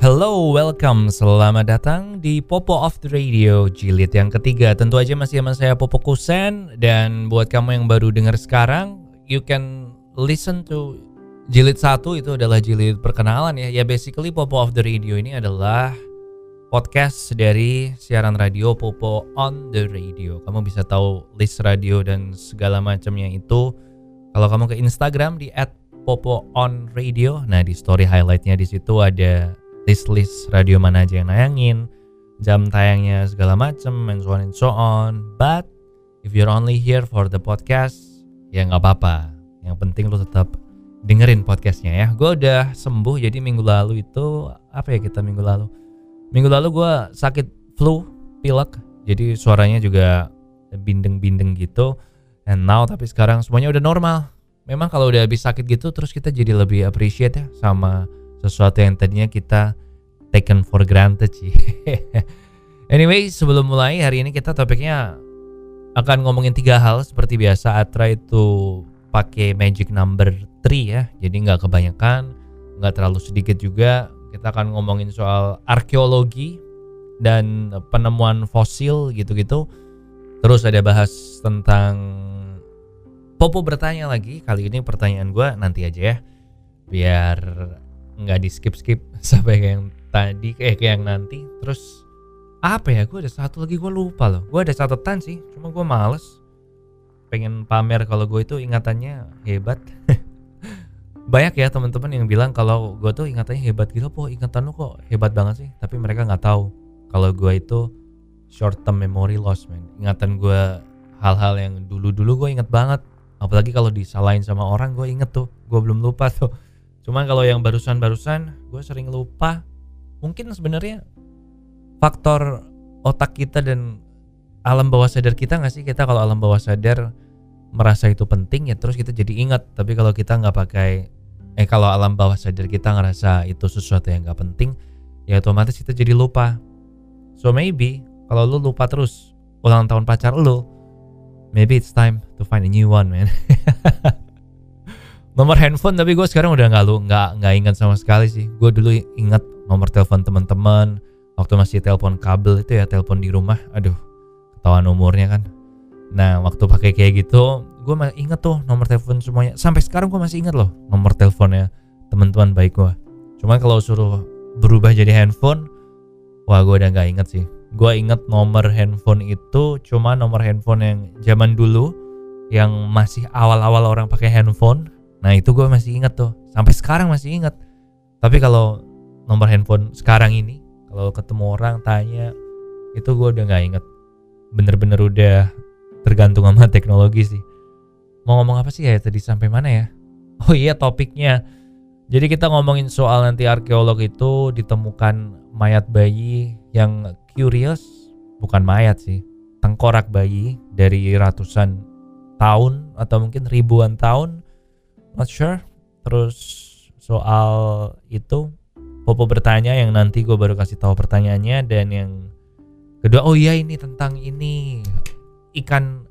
Hello, welcome. Selamat datang di Popo of the Radio jilid yang ketiga. Tentu aja masih sama saya Popo Kusen dan buat kamu yang baru dengar sekarang, you can listen to jilid satu itu adalah jilid perkenalan ya. Ya basically Popo of the Radio ini adalah podcast dari siaran radio Popo on the Radio. Kamu bisa tahu list radio dan segala macamnya itu kalau kamu ke Instagram di @popo_on_radio. Nah, di story highlightnya di situ ada list-list radio mana aja yang nayangin, jam tayangnya segala macem, and so on and so on. But if you're only here for the podcast, ya nggak apa-apa. Yang penting lu tetap dengerin podcastnya ya. Gue udah sembuh jadi minggu lalu itu apa ya kita minggu lalu? Minggu lalu gue sakit flu, pilek, jadi suaranya juga bindeng-bindeng gitu. And now tapi sekarang semuanya udah normal. Memang kalau udah habis sakit gitu terus kita jadi lebih appreciate ya sama sesuatu yang tadinya kita taken for granted sih. anyway, sebelum mulai hari ini kita topiknya akan ngomongin tiga hal seperti biasa. Atra itu pakai magic number 3 ya, jadi nggak kebanyakan, nggak terlalu sedikit juga. Kita akan ngomongin soal arkeologi dan penemuan fosil gitu-gitu. Terus ada bahas tentang Popo bertanya lagi. Kali ini pertanyaan gue nanti aja ya, biar nggak di skip skip sampai kayak yang tadi kayak kayak yang nanti. Terus apa ya gue ada satu lagi gue lupa loh. Gue ada catatan sih cuma gue males. Pengen pamer kalau gue itu ingatannya hebat. Banyak ya teman-teman yang bilang kalau gue tuh ingatannya hebat gitu. Po ingatan lu kok hebat banget sih? Tapi mereka nggak tahu kalau gue itu short term memory loss man ingatan gue hal-hal yang dulu-dulu gue inget banget. Apalagi kalau disalahin sama orang gue inget tuh. Gue belum lupa tuh Cuma kalau yang barusan-barusan gue sering lupa. Mungkin sebenarnya faktor otak kita dan alam bawah sadar kita nggak sih? Kita kalau alam bawah sadar merasa itu penting ya terus kita jadi ingat. Tapi kalau kita nggak pakai eh kalau alam bawah sadar kita ngerasa itu sesuatu yang nggak penting ya otomatis kita jadi lupa. So maybe kalau lu lupa terus ulang tahun pacar lu maybe it's time to find a new one man nomor handphone tapi gue sekarang udah nggak lu nggak nggak ingat sama sekali sih. Gue dulu ingat nomor telepon teman-teman waktu masih telepon kabel itu ya telepon di rumah. Aduh ketahuan umurnya kan. Nah waktu pakai kayak gitu gue masih inget tuh nomor telepon semuanya. Sampai sekarang gue masih inget loh nomor teleponnya teman-teman baik gue cuma kalau suruh berubah jadi handphone wah gue udah nggak inget sih. Gue inget nomor handphone itu cuma nomor handphone yang zaman dulu yang masih awal-awal orang pakai handphone Nah itu gue masih inget tuh, sampai sekarang masih inget. Tapi kalau nomor handphone sekarang ini, kalau ketemu orang tanya, itu gue udah nggak inget. Bener-bener udah tergantung sama teknologi sih. Mau ngomong apa sih ya tadi sampai mana ya? Oh iya topiknya. Jadi kita ngomongin soal nanti arkeolog itu ditemukan mayat bayi yang curious, bukan mayat sih, tengkorak bayi dari ratusan tahun atau mungkin ribuan tahun not sure. Terus soal itu Popo bertanya yang nanti gue baru kasih tahu pertanyaannya dan yang kedua oh iya ini tentang ini ikan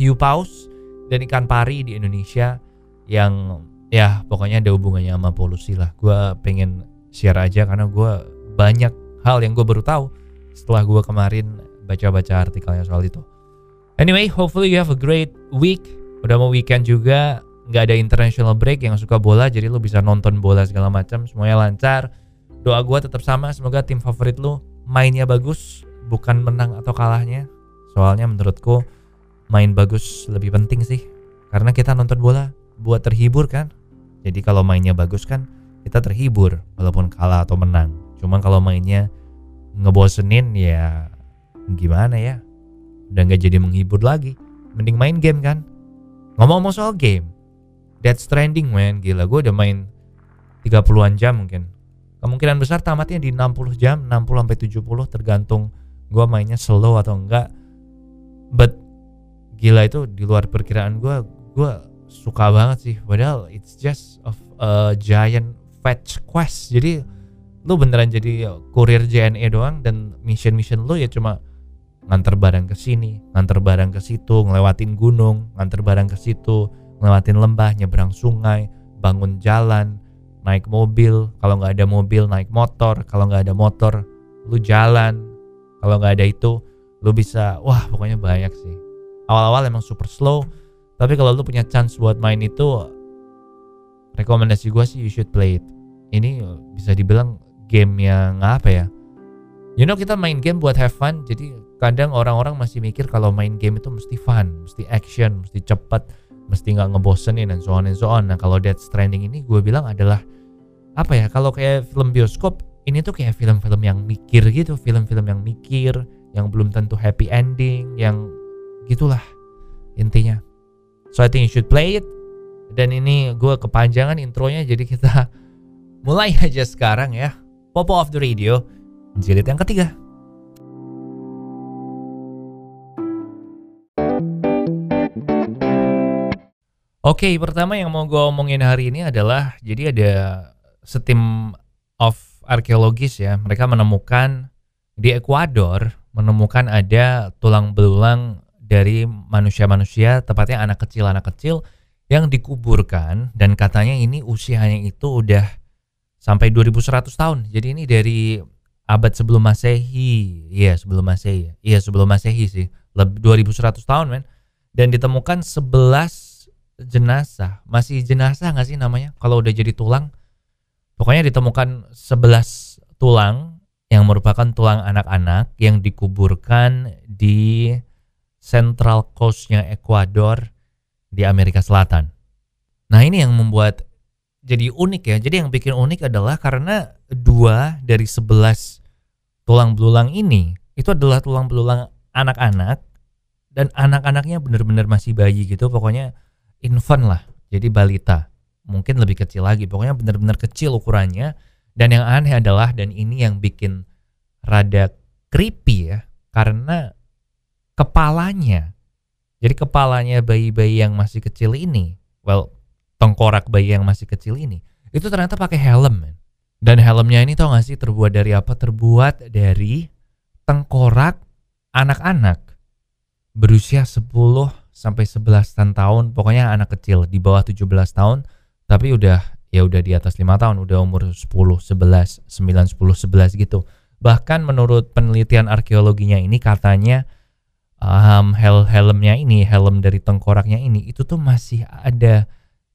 hiu paus dan ikan pari di Indonesia yang ya pokoknya ada hubungannya sama polusi lah. Gue pengen share aja karena gue banyak hal yang gue baru tahu setelah gue kemarin baca-baca artikelnya soal itu. Anyway hopefully you have a great week. Udah mau weekend juga nggak ada international break yang suka bola jadi lu bisa nonton bola segala macam. Semuanya lancar. Doa gue tetap sama semoga tim favorit lu mainnya bagus bukan menang atau kalahnya. Soalnya menurutku main bagus lebih penting sih. Karena kita nonton bola buat terhibur kan. Jadi kalau mainnya bagus kan kita terhibur walaupun kalah atau menang. Cuman kalau mainnya ngebosenin ya gimana ya? Udah nggak jadi menghibur lagi. Mending main game kan. Ngomong-ngomong soal game Death Stranding man gila gue udah main 30-an jam mungkin. Kemungkinan besar tamatnya di 60 jam 60 sampai 70 tergantung gue mainnya slow atau enggak. But gila itu di luar perkiraan gue gue suka banget sih. Padahal it's just of a giant fetch quest. Jadi lu beneran jadi kurir JNE doang dan mission-mission lu ya cuma nganter barang ke sini, nganter barang ke situ, ngelewatin gunung, nganter barang ke situ, ngelewatin lembah, nyebrang sungai, bangun jalan, naik mobil. Kalau nggak ada mobil naik motor. Kalau nggak ada motor lu jalan. Kalau nggak ada itu lu bisa wah pokoknya banyak sih. Awal-awal emang super slow tapi kalau lu punya chance buat main itu rekomendasi gue sih you should play it. Ini bisa dibilang game yang apa ya? You know kita main game buat have fun jadi kadang orang-orang masih mikir kalau main game itu mesti fun mesti action mesti cepat mesti nggak ngebosenin dan so on and so on. Nah kalau Death Stranding ini gue bilang adalah apa ya kalau kayak film bioskop ini tuh kayak film-film yang mikir gitu film-film yang mikir yang belum tentu happy ending yang gitulah intinya. So I think you should play it. Dan ini gue kepanjangan intronya jadi kita mulai aja sekarang ya. Popo of the Radio jilid yang ketiga Oke, okay, pertama yang mau gue omongin hari ini adalah jadi ada setim of arkeologis ya. Mereka menemukan di Ekuador menemukan ada tulang belulang dari manusia-manusia, tepatnya anak kecil anak kecil yang dikuburkan dan katanya ini usianya itu udah sampai 2100 tahun. Jadi ini dari abad sebelum Masehi. Iya, sebelum Masehi. Iya, sebelum Masehi sih. 2100 tahun, men. Dan ditemukan 11 jenazah. Masih jenazah nggak sih namanya? Kalau udah jadi tulang. Pokoknya ditemukan 11 tulang yang merupakan tulang anak-anak yang dikuburkan di Central Coastnya Ekuador di Amerika Selatan. Nah ini yang membuat jadi unik ya. Jadi yang bikin unik adalah karena dua dari sebelas tulang belulang ini itu adalah tulang belulang anak-anak dan anak-anaknya benar-benar masih bayi gitu. Pokoknya infant lah. Jadi balita. Mungkin lebih kecil lagi. Pokoknya benar-benar kecil ukurannya. Dan yang aneh adalah dan ini yang bikin rada creepy ya. Karena kepalanya jadi kepalanya bayi-bayi yang masih kecil ini, well, tengkorak bayi yang masih kecil ini, itu ternyata pakai helm. Dan helmnya ini tau gak sih terbuat dari apa? Terbuat dari tengkorak anak-anak berusia 10 sampai 11 tahun, pokoknya anak kecil di bawah 17 tahun, tapi udah ya udah di atas lima tahun, udah umur 10, 11, 9, 10, 11 gitu. Bahkan menurut penelitian arkeologinya ini katanya um, hel helmnya ini helm dari tengkoraknya ini itu tuh masih ada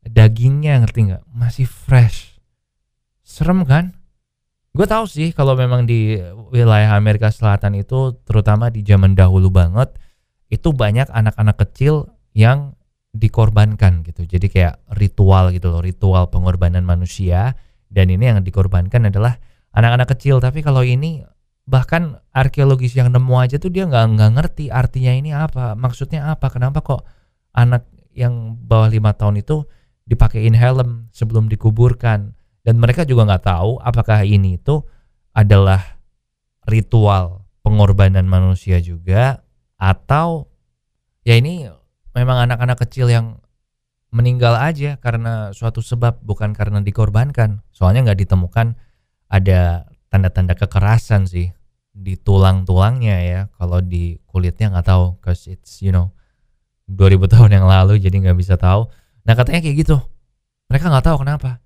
dagingnya ngerti nggak? Masih fresh. Serem kan? Gue tahu sih kalau memang di wilayah Amerika Selatan itu terutama di zaman dahulu banget itu banyak anak-anak kecil yang dikorbankan gitu. Jadi kayak ritual gitu loh ritual pengorbanan manusia. Dan ini yang dikorbankan adalah anak-anak kecil. Tapi kalau ini bahkan arkeologis yang nemu aja tuh dia nggak nggak ngerti artinya ini apa maksudnya apa kenapa kok anak yang bawah lima tahun itu dipakein helm sebelum dikuburkan. Dan mereka juga nggak tahu apakah ini itu adalah ritual pengorbanan manusia juga atau ya ini memang anak-anak kecil yang meninggal aja karena suatu sebab bukan karena dikorbankan. Soalnya nggak ditemukan ada tanda-tanda kekerasan sih di tulang-tulangnya ya. Kalau di kulitnya nggak tahu cause it's you know 2000 tahun yang lalu jadi nggak bisa tahu. Nah katanya kayak gitu. Mereka nggak tahu kenapa.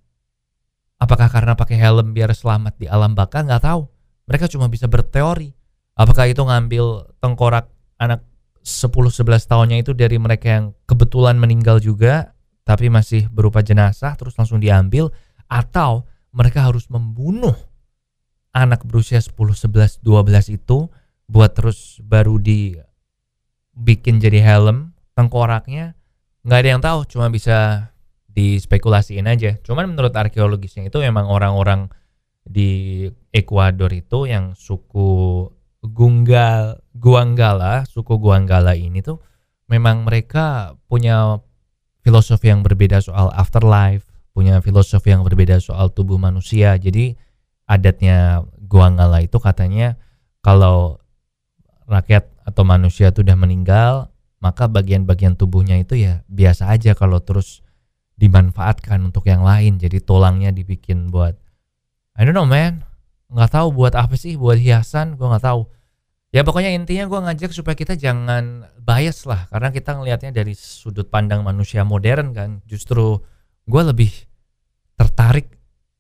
Apakah karena pakai helm biar selamat di alam baka nggak tahu. Mereka cuma bisa berteori. Apakah itu ngambil tengkorak anak 10-11 tahunnya itu dari mereka yang kebetulan meninggal juga tapi masih berupa jenazah terus langsung diambil atau mereka harus membunuh anak berusia 10, 11, 12 itu buat terus baru dibikin jadi helm tengkoraknya nggak ada yang tahu cuma bisa dispekulasiin aja. Cuman menurut arkeologisnya itu memang orang-orang di Ekuador itu yang suku Gunggal Guanggala suku Guanggala ini tuh memang mereka punya filosofi yang berbeda soal afterlife punya filosofi yang berbeda soal tubuh manusia. Jadi adatnya Guangala itu katanya kalau rakyat atau manusia itu udah meninggal maka bagian-bagian tubuhnya itu ya biasa aja kalau terus dimanfaatkan untuk yang lain. Jadi tulangnya dibikin buat I don't know man. Nggak tahu buat apa sih buat hiasan gue nggak tahu ya pokoknya intinya gue ngajak supaya kita jangan bias lah karena kita ngelihatnya dari sudut pandang manusia modern kan. Justru gue lebih tertarik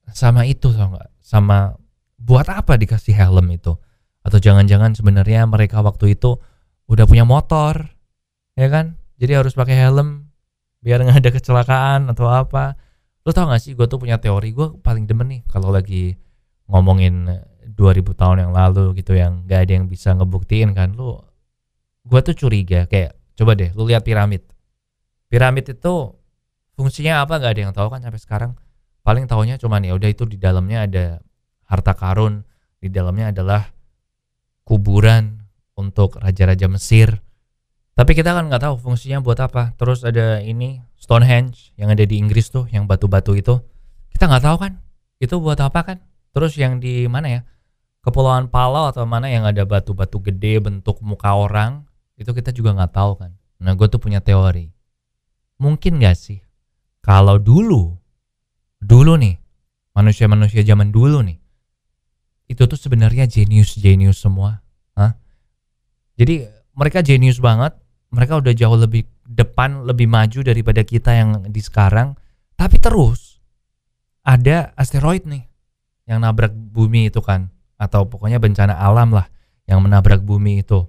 sama itu tau sama buat apa dikasih helm itu? Atau jangan-jangan sebenarnya mereka waktu itu udah punya motor ya kan? Jadi harus pakai helm biar nggak ada kecelakaan atau apa. Lo tau gak sih gue tuh punya teori gue paling demen nih kalau lagi ngomongin 2000 tahun yang lalu gitu yang gak ada yang bisa ngebuktiin kan lo gue tuh curiga kayak coba deh lu lihat piramid piramid itu fungsinya apa gak ada yang tahu kan sampai sekarang paling tahunya cuma ya udah itu di dalamnya ada harta karun di dalamnya adalah kuburan untuk raja-raja Mesir tapi kita kan nggak tahu fungsinya buat apa. Terus ada ini Stonehenge yang ada di Inggris tuh, yang batu-batu itu. Kita nggak tahu kan itu buat apa kan. Terus yang di mana ya? Kepulauan Palau atau mana yang ada batu-batu gede bentuk muka orang, itu kita juga nggak tahu kan. Nah gue tuh punya teori. Mungkin gak sih kalau dulu, dulu nih, manusia-manusia zaman dulu nih, itu tuh sebenarnya jenius-jenius semua. Hah? Jadi mereka jenius banget, mereka udah jauh lebih depan, lebih maju daripada kita yang di sekarang. Tapi terus ada asteroid nih yang nabrak bumi itu kan, atau pokoknya bencana alam lah yang menabrak bumi itu.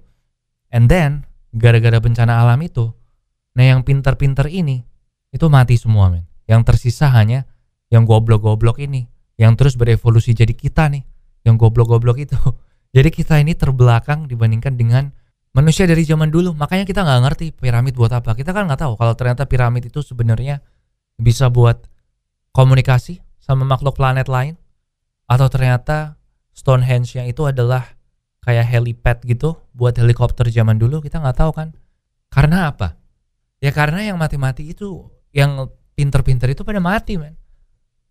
And then gara-gara bencana alam itu, nah yang pinter-pinter ini itu mati semua men. Yang tersisa hanya yang goblok-goblok ini, yang terus berevolusi jadi kita nih, yang goblok-goblok itu. Jadi kita ini terbelakang dibandingkan dengan manusia dari zaman dulu makanya kita nggak ngerti piramid buat apa kita kan nggak tahu kalau ternyata piramid itu sebenarnya bisa buat komunikasi sama makhluk planet lain atau ternyata Stonehenge yang itu adalah kayak helipad gitu buat helikopter zaman dulu kita nggak tahu kan. Karena apa? Ya karena yang mati-mati itu yang pinter-pinter itu pada mati men.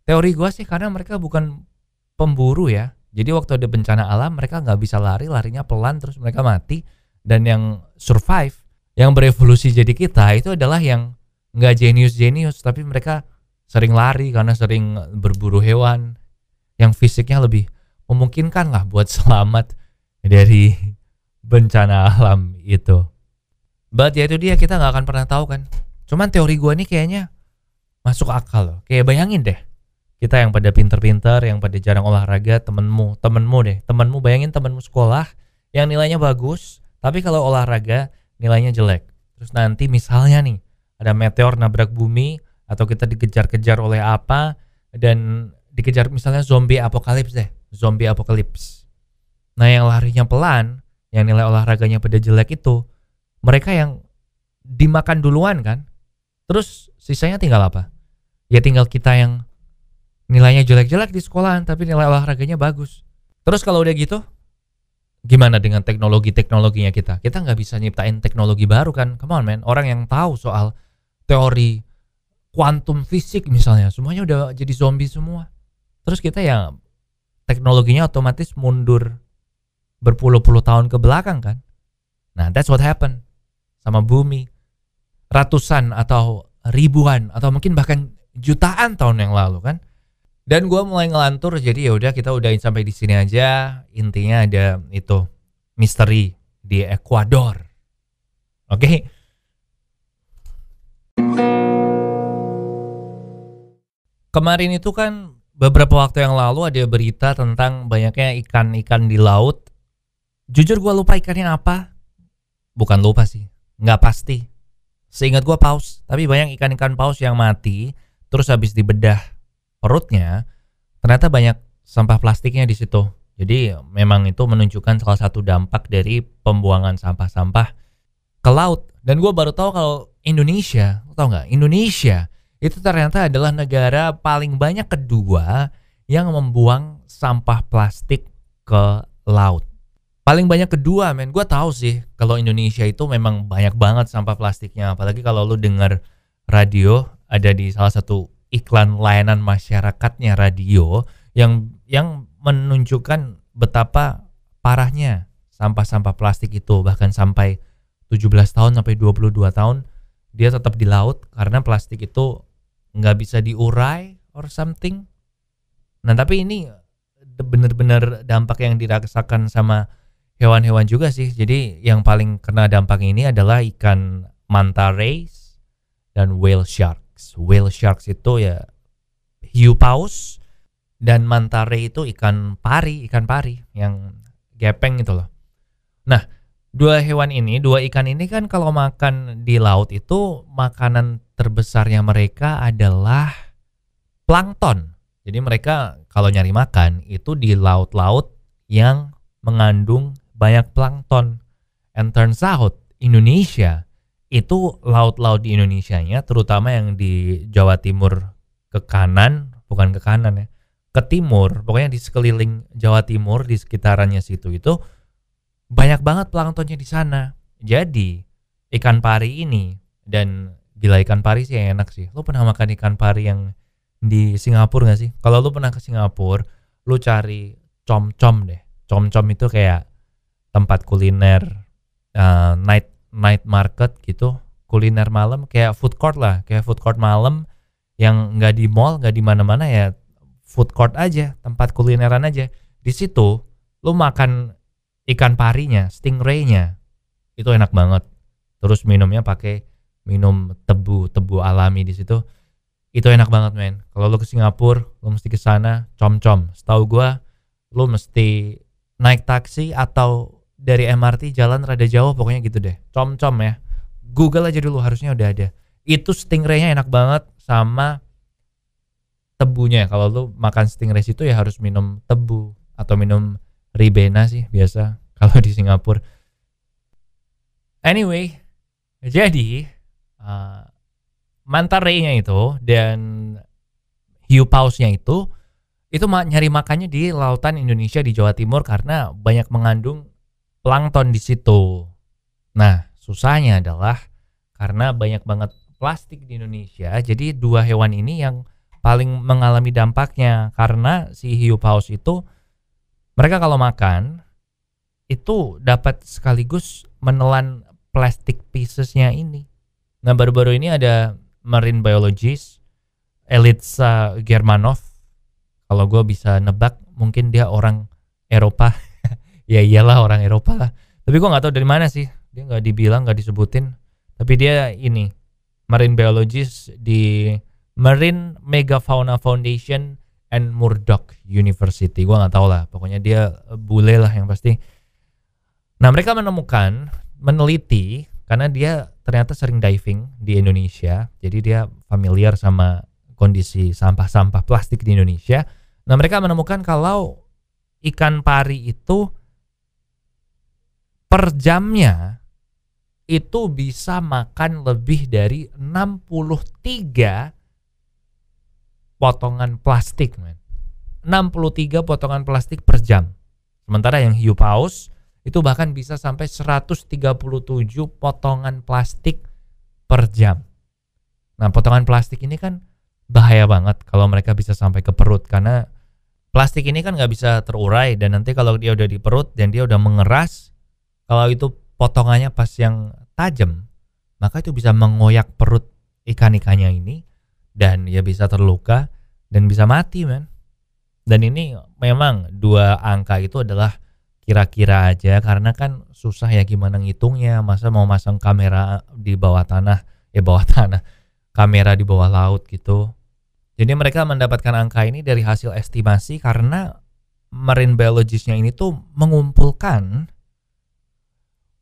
Teori gue sih karena mereka bukan pemburu ya. Jadi waktu ada bencana alam mereka nggak bisa lari larinya pelan terus mereka mati. Dan yang survive yang berevolusi jadi kita itu adalah yang nggak jenius jenius tapi mereka sering lari karena sering berburu hewan. Yang fisiknya lebih memungkinkan lah buat selamat dari bencana alam itu. But ya itu dia kita nggak akan pernah tahu kan. Cuman teori gue nih kayaknya masuk akal loh. Kayak bayangin deh kita yang pada pinter-pinter, yang pada jarang olahraga, temenmu, temenmu deh, temenmu bayangin temenmu sekolah yang nilainya bagus, tapi kalau olahraga nilainya jelek. Terus nanti misalnya nih ada meteor nabrak bumi atau kita dikejar-kejar oleh apa dan dikejar misalnya zombie apokalips deh, zombie apokalips. Nah, yang larinya pelan, yang nilai olahraganya pada jelek itu mereka yang dimakan duluan kan. Terus sisanya tinggal apa? Ya tinggal kita yang nilainya jelek-jelek di sekolahan tapi nilai olahraganya bagus. Terus kalau udah gitu, gimana dengan teknologi-teknologinya kita? Kita nggak bisa nyiptain teknologi baru kan? Come on man, orang yang tahu soal teori kuantum fisik misalnya, semuanya udah jadi zombie semua. Terus kita ya teknologinya otomatis mundur berpuluh-puluh tahun ke belakang kan? Nah, that's what happened sama bumi. Ratusan atau ribuan atau mungkin bahkan jutaan tahun yang lalu kan? Dan gue mulai ngelantur jadi ya udah kita udahin sampai di sini aja. Intinya ada itu misteri di Ekuador. Oke. Okay? Kemarin itu kan beberapa waktu yang lalu ada berita tentang banyaknya ikan-ikan di laut. Jujur gue lupa ikannya apa. Bukan lupa sih, nggak pasti. Seingat gue paus, tapi banyak ikan-ikan paus yang mati terus habis dibedah perutnya ternyata banyak sampah plastiknya di situ. Jadi memang itu menunjukkan salah satu dampak dari pembuangan sampah-sampah ke laut. Dan gue baru tahu kalau Indonesia, tau nggak? Indonesia itu ternyata adalah negara paling banyak kedua yang membuang sampah plastik ke laut. Paling banyak kedua, men. Gue tahu sih kalau Indonesia itu memang banyak banget sampah plastiknya. Apalagi kalau lu dengar radio ada di salah satu iklan layanan masyarakatnya radio yang yang menunjukkan betapa parahnya sampah-sampah plastik itu bahkan sampai 17 tahun sampai 22 tahun dia tetap di laut karena plastik itu nggak bisa diurai or something. Nah tapi ini benar-benar dampak yang dirasakan sama hewan-hewan juga sih. Jadi yang paling kena dampak ini adalah ikan manta rays dan whale shark sharks. Whale sharks itu ya hiu paus dan manta ray itu ikan pari, ikan pari yang gepeng gitu loh. Nah, dua hewan ini, dua ikan ini kan kalau makan di laut itu makanan terbesarnya mereka adalah plankton. Jadi mereka kalau nyari makan itu di laut-laut yang mengandung banyak plankton. And turns out Indonesia itu laut-laut di Indonesia-nya terutama yang di Jawa Timur ke kanan, bukan ke kanan ya, ke timur, pokoknya di sekeliling Jawa Timur di sekitarannya situ itu banyak banget planktonnya di sana. Jadi ikan pari ini dan gila ikan pari sih enak sih. Lo pernah makan ikan pari yang di Singapura gak sih? Kalau lo pernah ke Singapura, lo cari com-com deh. Com-com itu kayak tempat kuliner uh, night night market gitu, kuliner malam kayak food court lah, kayak food court malam yang nggak di mall, nggak di mana-mana ya food court aja, tempat kulineran aja. Di situ lo makan ikan parinya, stingraynya, itu enak banget. Terus minumnya pakai minum tebu tebu alami di situ, itu enak banget men. Kalau lo ke Singapura, lo mesti ke sana, com-com. Setahu gua, lo mesti naik taksi atau dari MRT jalan rada jauh pokoknya gitu deh. Com-com ya. Google aja dulu harusnya udah ada. Itu stingraynya enak banget sama tebunya. Kalau lu makan stingray itu ya harus minum tebu atau minum ribena sih biasa kalau di Singapura. Anyway, jadi uh, mantarenya itu dan hiu pausnya itu itu nyari makannya di lautan Indonesia di Jawa Timur karena banyak mengandung plankton di situ. Nah, susahnya adalah karena banyak banget plastik di Indonesia, jadi dua hewan ini yang paling mengalami dampaknya karena si hiu paus itu mereka kalau makan itu dapat sekaligus menelan plastik piecesnya ini. Nah baru-baru ini ada marine biologist Elitsa Germanov. Kalau gue bisa nebak mungkin dia orang Eropa. Ya iyalah orang Eropa lah. Tapi gue nggak tahu dari mana sih. Dia nggak dibilang nggak disebutin. Tapi dia ini marine biologist di Marine Megafauna Foundation and Murdoch University. Gue nggak tahu lah pokoknya dia bule lah yang pasti. Nah mereka menemukan meneliti karena dia ternyata sering diving di Indonesia jadi dia familiar sama kondisi sampah-sampah plastik di Indonesia nah mereka menemukan kalau ikan pari itu per jamnya itu bisa makan lebih dari 63 potongan plastik, men. 63 potongan plastik per jam. Sementara yang hiu paus itu bahkan bisa sampai 137 potongan plastik per jam. Nah, potongan plastik ini kan bahaya banget kalau mereka bisa sampai ke perut karena plastik ini kan nggak bisa terurai dan nanti kalau dia udah di perut dan dia udah mengeras kalau itu potongannya pas yang tajam, maka itu bisa mengoyak perut ikan-ikannya ini dan ya bisa terluka dan bisa mati, men. Dan ini memang dua angka itu adalah kira-kira aja karena kan susah ya gimana ngitungnya, masa mau masang kamera di bawah tanah, ya bawah tanah, kamera di bawah laut gitu. Jadi mereka mendapatkan angka ini dari hasil estimasi karena marine biologistnya ini tuh mengumpulkan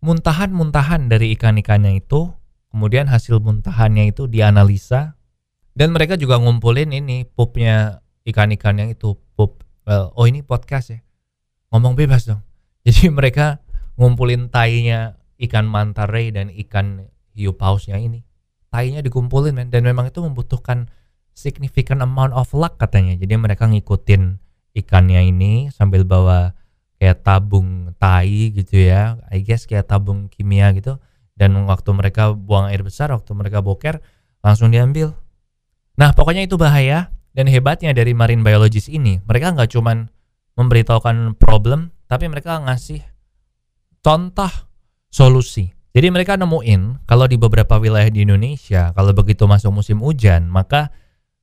muntahan-muntahan dari ikan-ikannya itu, kemudian hasil muntahannya itu dianalisa dan mereka juga ngumpulin ini pupnya ikan-ikan yang itu pup. Well, oh ini podcast ya. Ngomong bebas dong. Jadi mereka ngumpulin tainya ikan manta ray dan ikan hiu pausnya ini. Tainya dikumpulin men. Dan memang itu membutuhkan significant amount of luck katanya. Jadi mereka ngikutin ikannya ini sambil bawa kayak tabung tai gitu ya. I guess kayak tabung kimia gitu. Dan waktu mereka buang air besar waktu mereka boker langsung diambil. Nah pokoknya itu bahaya dan hebatnya dari marine biologist ini. Mereka nggak cuman memberitahukan problem tapi mereka ngasih contoh solusi jadi mereka nemuin kalau di beberapa wilayah di Indonesia kalau begitu masuk musim hujan maka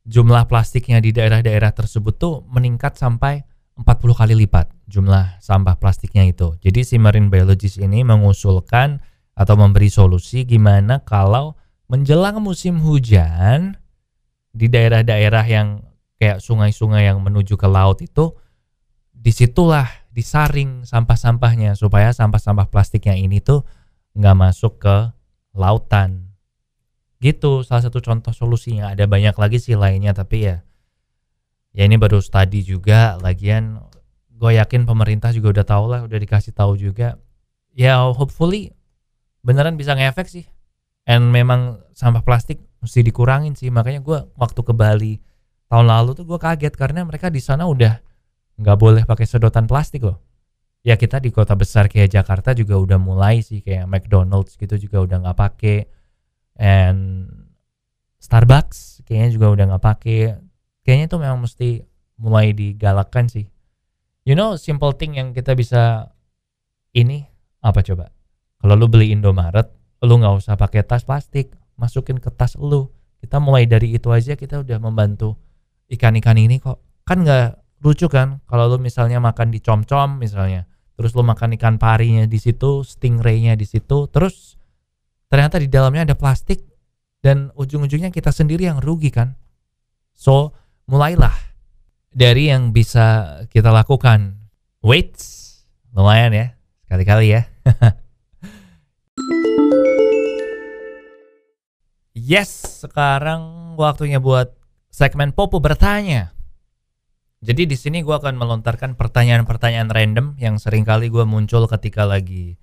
jumlah plastiknya di daerah-daerah tersebut tuh meningkat sampai 40 kali lipat jumlah sampah plastiknya itu. Jadi si marine biologist ini mengusulkan atau memberi solusi gimana kalau menjelang musim hujan di daerah-daerah yang kayak sungai-sungai yang menuju ke laut itu di situlah disaring sampah-sampahnya supaya sampah-sampah plastiknya ini tuh nggak masuk ke lautan. Gitu salah satu contoh solusinya. Ada banyak lagi sih lainnya tapi ya ya ini baru studi juga. Lagian gue yakin pemerintah juga udah tahu lah udah dikasih tahu juga. Ya hopefully beneran bisa ngefek sih. And memang sampah plastik mesti dikurangin sih. Makanya gue waktu ke Bali tahun lalu tuh gue kaget karena mereka di sana udah nggak boleh pakai sedotan plastik loh. Ya kita di kota besar kayak Jakarta juga udah mulai sih kayak McDonald's gitu juga udah nggak pakai. And Starbucks kayaknya juga udah nggak pakai. Kayaknya itu memang mesti mulai digalakkan sih. You know simple thing yang kita bisa ini apa coba? Kalau lu beli Indomaret lu nggak usah pakai tas plastik masukin ke tas lu. Kita mulai dari itu aja kita udah membantu ikan-ikan ini kok. Kan nggak lucu kan kalau lu misalnya makan di com-com misalnya terus lu makan ikan parinya di situ stingraynya di situ terus ternyata di dalamnya ada plastik dan ujung-ujungnya kita sendiri yang rugi kan. So mulailah dari yang bisa kita lakukan. Wait lumayan ya sekali-kali ya. Yes sekarang waktunya buat segmen Popo bertanya jadi di sini gue akan melontarkan pertanyaan-pertanyaan random yang sering kali gue muncul ketika lagi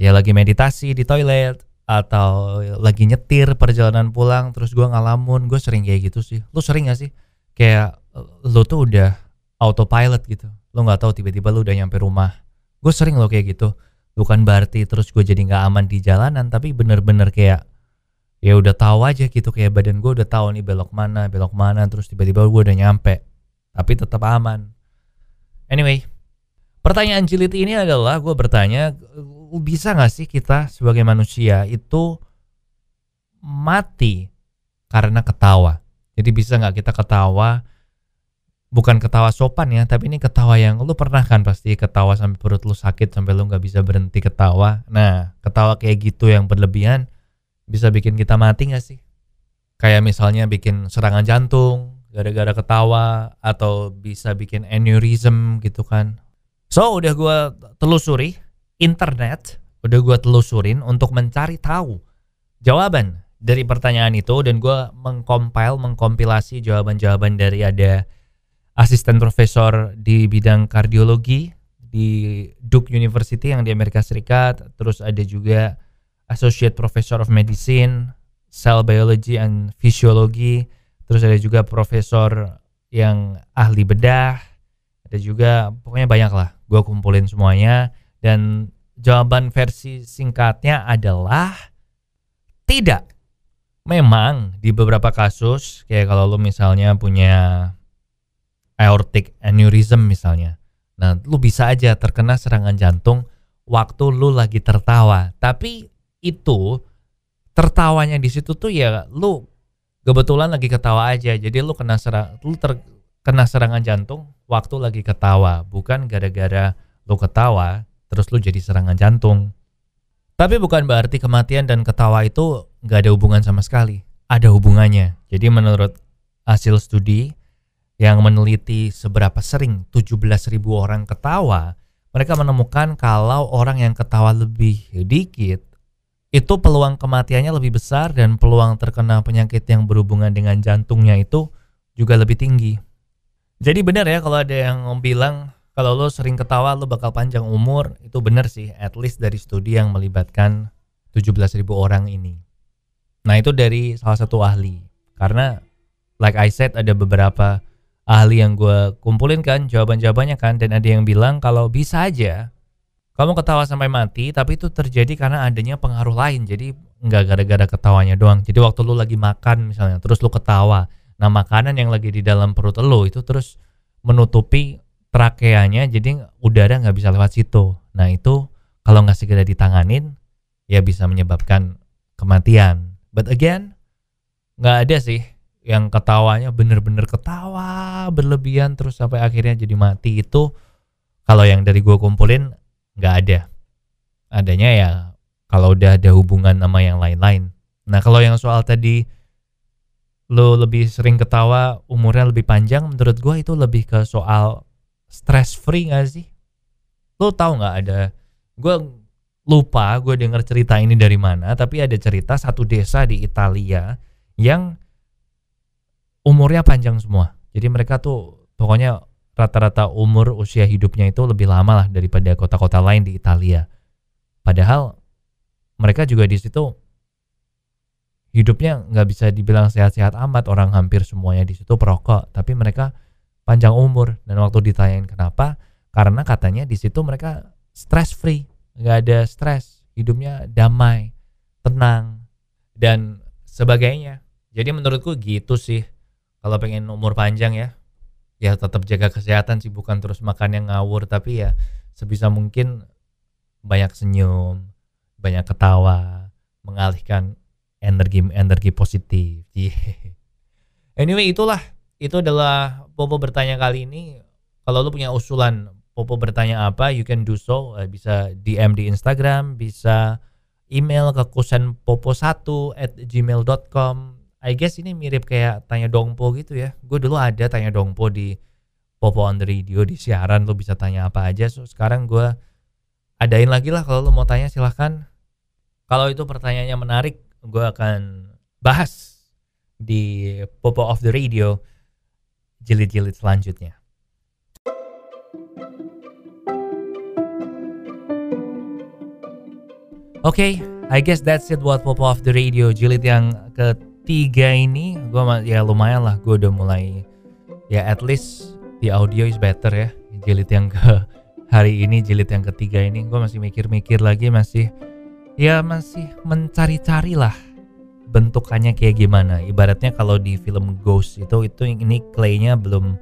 ya lagi meditasi di toilet atau lagi nyetir perjalanan pulang terus gue ngalamun gue sering kayak gitu sih. Lu sering gak sih? Kayak lu tuh udah autopilot gitu. Lu nggak tahu tiba-tiba lu udah nyampe rumah. Gue sering lo kayak gitu. Bukan berarti terus gue jadi nggak aman di jalanan tapi bener-bener kayak ya udah tahu aja gitu kayak badan gue udah tahu nih belok mana belok mana terus tiba-tiba gue udah nyampe tapi tetap aman anyway pertanyaan jilid ini adalah gue bertanya bisa nggak sih kita sebagai manusia itu mati karena ketawa? Jadi bisa nggak kita ketawa bukan ketawa sopan ya, tapi ini ketawa yang lu pernah kan pasti ketawa sampai perut lu sakit sampai lu nggak bisa berhenti ketawa. Nah, ketawa kayak gitu yang berlebihan bisa bikin kita mati nggak sih? Kayak misalnya bikin serangan jantung gara-gara ketawa atau bisa bikin aneurysm gitu kan. So, udah gue telusuri internet udah gue telusurin untuk mencari tahu jawaban dari pertanyaan itu dan gue mengcompile mengkompilasi jawaban-jawaban dari ada asisten profesor di bidang kardiologi di Duke University yang di Amerika Serikat terus ada juga associate professor of medicine cell biology and physiology terus ada juga profesor yang ahli bedah ada juga pokoknya banyak lah gue kumpulin semuanya dan jawaban versi singkatnya adalah tidak. Memang di beberapa kasus kayak kalau lu misalnya punya aortic aneurysm misalnya. Nah, lu bisa aja terkena serangan jantung waktu lu lagi tertawa. Tapi itu tertawanya di situ tuh ya lu kebetulan lagi ketawa aja. Jadi lu kena serang lu terkena serangan jantung waktu lagi ketawa, bukan gara-gara lu ketawa terus lu jadi serangan jantung. Tapi bukan berarti kematian dan ketawa itu nggak ada hubungan sama sekali. Ada hubungannya. Jadi menurut hasil studi yang meneliti seberapa sering 17.000 orang ketawa, mereka menemukan kalau orang yang ketawa lebih dikit, itu peluang kematiannya lebih besar dan peluang terkena penyakit yang berhubungan dengan jantungnya itu juga lebih tinggi. Jadi benar ya kalau ada yang bilang kalau lo sering ketawa lo bakal panjang umur. Itu benar sih at least dari studi yang melibatkan 17.000 orang ini. Nah itu dari salah satu ahli. Karena like I said ada beberapa ahli yang gue kumpulin kan jawaban-jawabannya kan. Dan ada yang bilang kalau bisa aja kamu ketawa sampai mati tapi itu terjadi karena adanya pengaruh lain jadi nggak gara-gara ketawanya doang jadi waktu lu lagi makan misalnya terus lu ketawa nah makanan yang lagi di dalam perut lu itu terus menutupi trakeanya jadi udara nggak bisa lewat situ. Nah itu kalau nggak segera ditanganin ya bisa menyebabkan kematian. But again nggak ada sih yang ketawanya bener-bener ketawa berlebihan terus sampai akhirnya jadi mati itu kalau yang dari gue kumpulin nggak ada. Adanya ya kalau udah ada hubungan sama yang lain-lain. Nah kalau yang soal tadi lo lebih sering ketawa umurnya lebih panjang menurut gue itu lebih ke soal stress free gak sih lo tahu nggak ada gue lupa gue denger cerita ini dari mana tapi ada cerita satu desa di Italia yang umurnya panjang semua jadi mereka tuh pokoknya rata-rata umur usia hidupnya itu lebih lama lah daripada kota-kota lain di Italia. Padahal mereka juga di situ hidupnya nggak bisa dibilang sehat-sehat amat. Orang hampir semuanya di situ perokok tapi mereka panjang umur. Dan waktu ditanyain kenapa karena katanya di situ mereka stress free nggak ada stres hidupnya damai tenang dan sebagainya. Jadi menurutku gitu sih kalau pengen umur panjang ya ya tetap jaga kesehatan sih bukan terus makan yang ngawur tapi ya sebisa mungkin banyak senyum banyak ketawa mengalihkan energi energi positif. anyway itulah itu adalah Popo bertanya kali ini. Kalau lu punya usulan Popo bertanya apa, you can do so. Eh, bisa DM di Instagram, bisa email ke kusen popo1 at gmail.com. I guess ini mirip kayak tanya dongpo gitu ya. Gue dulu ada tanya dongpo di Popo on the radio di siaran lu bisa tanya apa aja. So sekarang gue adain lagi lah kalau lu mau tanya silahkan. Kalau itu pertanyaannya menarik, gue akan bahas di Popo of the Radio jilid-jilid selanjutnya. Oke, okay, I guess that's it buat Popo of the Radio jilid yang ketiga ini. Gue ya lumayan lah, gue udah mulai ya at least the audio is better ya. Jilid yang ke hari ini, jilid yang ketiga ini, gue masih mikir-mikir lagi, masih ya masih mencari-cari lah bentukannya kayak gimana. Ibaratnya kalau di film Ghost itu itu ini claynya belum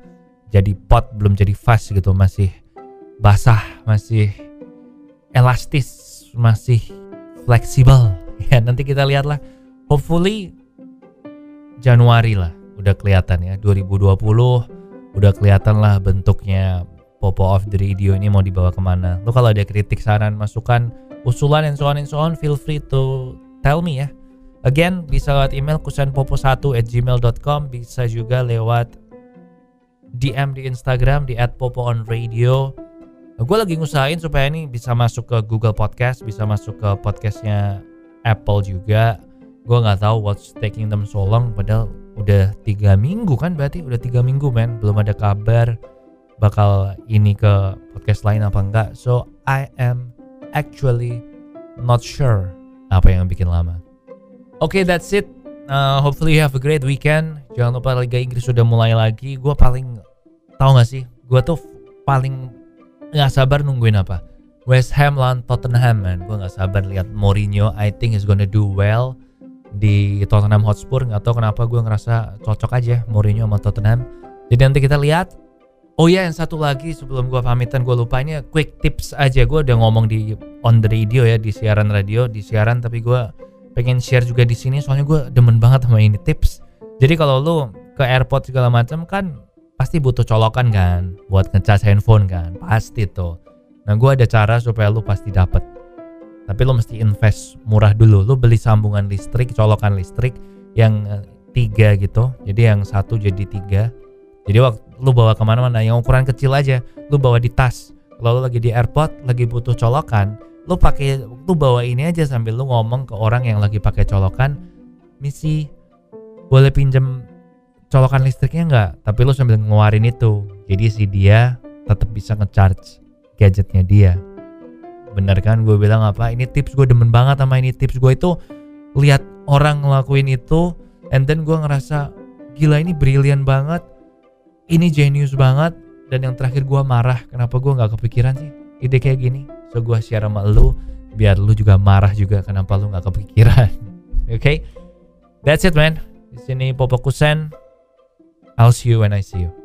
jadi pot, belum jadi fast gitu, masih basah, masih elastis, masih fleksibel. Ya nanti kita lihat lah. Hopefully Januari lah udah kelihatan ya 2020 udah kelihatan lah bentuknya Popo of the Radio ini mau dibawa ke mana. Lo kalau ada kritik, saran, masukan, usulan and so on and so on, feel free to tell me ya. Again, bisa lewat email kusenpopo1 at gmail.com, bisa juga lewat DM di Instagram di @popoonradio. Gue lagi ngusahain supaya ini bisa masuk ke Google Podcast, bisa masuk ke podcastnya Apple juga. Gue nggak tahu what's taking them so long, padahal udah tiga minggu kan berarti udah tiga minggu men, belum ada kabar bakal ini ke podcast lain apa enggak. So I am actually not sure apa yang bikin lama. Oke, okay, that's it. Uh, hopefully you have a great weekend. Jangan lupa Liga Inggris sudah mulai lagi. Gue paling tahu gak sih? Gue tuh paling nggak sabar nungguin apa? West Ham lawan Tottenham man. Gue nggak sabar lihat Mourinho. I think is gonna do well di Tottenham Hotspur. Gak tau kenapa gue ngerasa cocok aja Mourinho sama Tottenham. Jadi nanti kita lihat Oh ya, yang satu lagi sebelum gua pamitan gue lupa ini quick tips aja. Gue udah ngomong di on the radio ya di siaran radio, di siaran tapi gue pengen share juga di sini soalnya gue demen banget sama ini tips. Jadi kalau lu ke airport segala macam kan pasti butuh colokan kan buat ngecas handphone kan, pasti tuh. Nah gue ada cara supaya lu pasti dapet. Tapi lu mesti invest murah dulu. Lu beli sambungan listrik, colokan listrik yang eh, tiga gitu. Jadi yang satu jadi tiga jadi waktu lu bawa ke mana-mana yang ukuran kecil aja, lu bawa di tas. Kalau lu lagi di airport, lagi butuh colokan, lu pakai, lu bawa ini aja sambil lu ngomong ke orang yang lagi pakai colokan, misi boleh pinjam colokan listriknya nggak? Tapi lu sambil ngeluarin itu, jadi si dia tetap bisa ngecharge gadgetnya dia. Bener kan? Gue bilang apa? Ini tips gue demen banget sama ini tips gue itu lihat orang ngelakuin itu, and then gue ngerasa gila ini brilian banget. Ini genius banget. Dan yang terakhir gue marah. Kenapa gue nggak kepikiran sih? Ide kayak gini. So gue share sama lu biar lu juga marah juga kenapa lu nggak kepikiran. Oke okay? that's it man. Di sini I'll see you when I see you